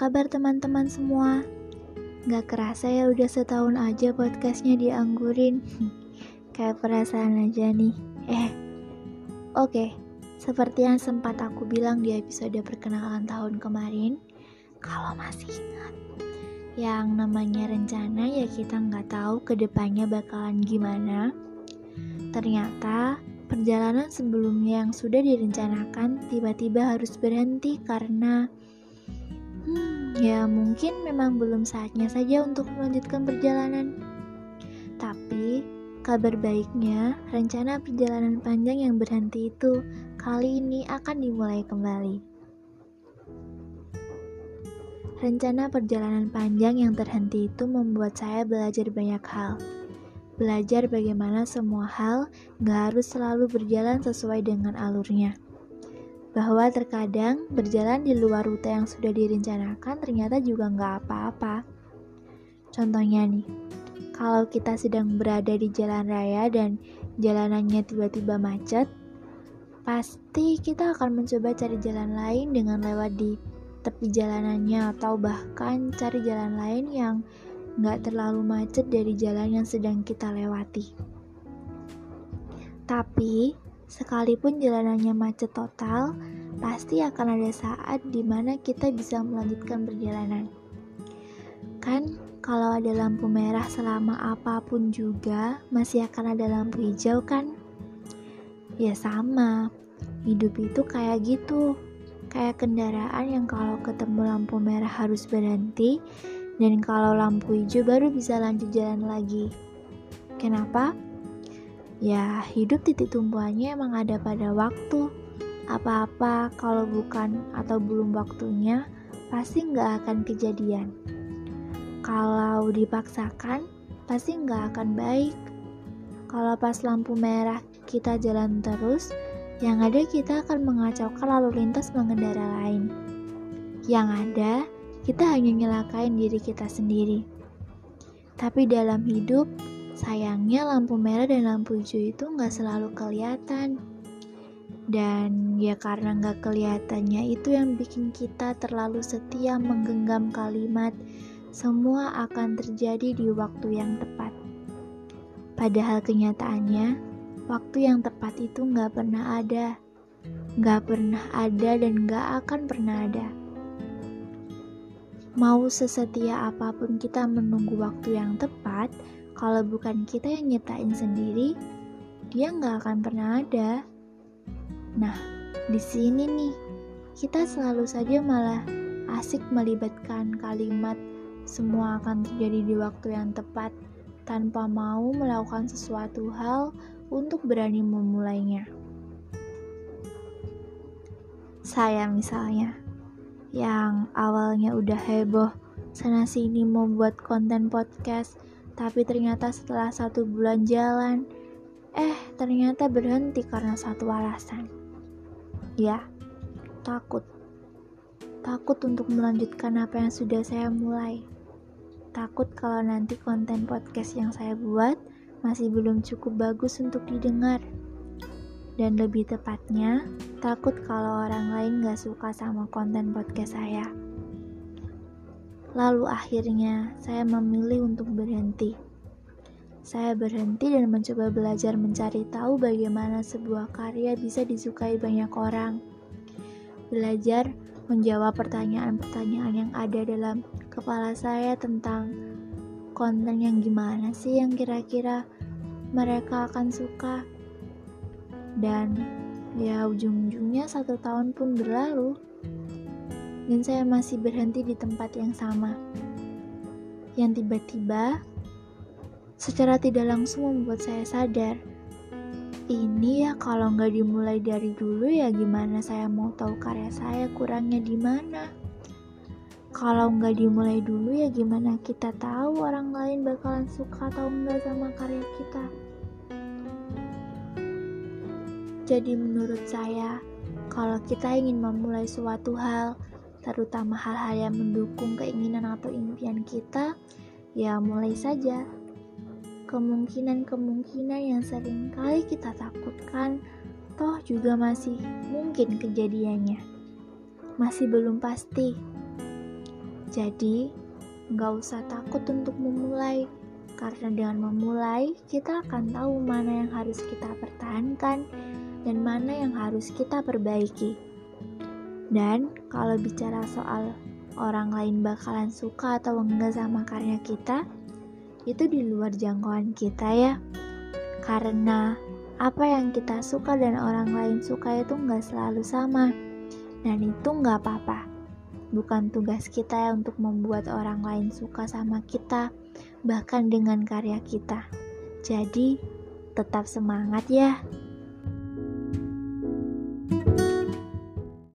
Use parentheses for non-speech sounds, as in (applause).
kabar teman-teman semua? Gak kerasa ya udah setahun aja podcastnya dianggurin (laughs) Kayak perasaan aja nih Eh, oke okay. Seperti yang sempat aku bilang di episode perkenalan tahun kemarin Kalau masih ingat Yang namanya rencana ya kita nggak tahu ke depannya bakalan gimana Ternyata perjalanan sebelumnya yang sudah direncanakan tiba-tiba harus berhenti karena Hmm, ya mungkin memang belum saatnya saja untuk melanjutkan perjalanan. Tapi, kabar baiknya, rencana perjalanan panjang yang berhenti itu kali ini akan dimulai kembali. Rencana perjalanan panjang yang terhenti itu membuat saya belajar banyak hal. Belajar bagaimana semua hal gak harus selalu berjalan sesuai dengan alurnya bahwa terkadang berjalan di luar rute yang sudah direncanakan ternyata juga nggak apa-apa. Contohnya nih, kalau kita sedang berada di jalan raya dan jalanannya tiba-tiba macet, pasti kita akan mencoba cari jalan lain dengan lewat di tepi jalanannya atau bahkan cari jalan lain yang nggak terlalu macet dari jalan yang sedang kita lewati. Tapi, Sekalipun jalanannya macet total, pasti akan ada saat di mana kita bisa melanjutkan perjalanan. Kan, kalau ada lampu merah selama apa pun juga, masih akan ada lampu hijau kan? Ya sama, hidup itu kayak gitu. Kayak kendaraan yang kalau ketemu lampu merah harus berhenti, dan kalau lampu hijau baru bisa lanjut jalan lagi. Kenapa? Ya, hidup titik tumpuannya emang ada pada waktu. Apa-apa kalau bukan atau belum waktunya, pasti nggak akan kejadian. Kalau dipaksakan, pasti nggak akan baik. Kalau pas lampu merah kita jalan terus, yang ada kita akan mengacaukan lalu lintas pengendara lain. Yang ada, kita hanya nyelakain diri kita sendiri. Tapi dalam hidup, Sayangnya lampu merah dan lampu hijau itu nggak selalu kelihatan. Dan ya karena nggak kelihatannya itu yang bikin kita terlalu setia menggenggam kalimat semua akan terjadi di waktu yang tepat. Padahal kenyataannya, waktu yang tepat itu nggak pernah ada. Nggak pernah ada dan nggak akan pernah ada. Mau sesetia apa pun kita menunggu waktu yang tepat, kalau bukan kita yang nyiptain sendiri, dia nggak akan pernah ada. Nah, di sini nih, kita selalu saja malah asik melibatkan kalimat semua akan terjadi di waktu yang tepat tanpa mau melakukan sesuatu hal untuk berani memulainya. Saya misalnya, yang awalnya udah heboh sana sini mau buat konten podcast, tapi ternyata setelah satu bulan jalan, eh ternyata berhenti karena satu alasan. Ya, takut. Takut untuk melanjutkan apa yang sudah saya mulai. Takut kalau nanti konten podcast yang saya buat masih belum cukup bagus untuk didengar. Dan lebih tepatnya, takut kalau orang lain gak suka sama konten podcast saya. Lalu akhirnya saya memilih untuk berhenti. Saya berhenti dan mencoba belajar mencari tahu bagaimana sebuah karya bisa disukai banyak orang. Belajar menjawab pertanyaan-pertanyaan yang ada dalam kepala saya tentang konten yang gimana sih yang kira-kira mereka akan suka. Dan ya ujung-ujungnya satu tahun pun berlalu dan saya masih berhenti di tempat yang sama. Yang tiba-tiba, secara tidak langsung membuat saya sadar, ini ya kalau nggak dimulai dari dulu ya gimana saya mau tahu karya saya kurangnya di mana. Kalau nggak dimulai dulu ya gimana kita tahu orang lain bakalan suka atau enggak sama karya kita. Jadi menurut saya, kalau kita ingin memulai suatu hal, terutama hal-hal yang mendukung keinginan atau impian kita, ya mulai saja. Kemungkinan-kemungkinan yang sering kali kita takutkan, toh juga masih mungkin kejadiannya. Masih belum pasti. Jadi, nggak usah takut untuk memulai, karena dengan memulai kita akan tahu mana yang harus kita pertahankan dan mana yang harus kita perbaiki. Dan kalau bicara soal orang lain bakalan suka atau enggak sama karya kita, itu di luar jangkauan kita ya. Karena apa yang kita suka dan orang lain suka itu nggak selalu sama. Dan itu nggak apa-apa. Bukan tugas kita ya untuk membuat orang lain suka sama kita, bahkan dengan karya kita. Jadi, tetap semangat ya.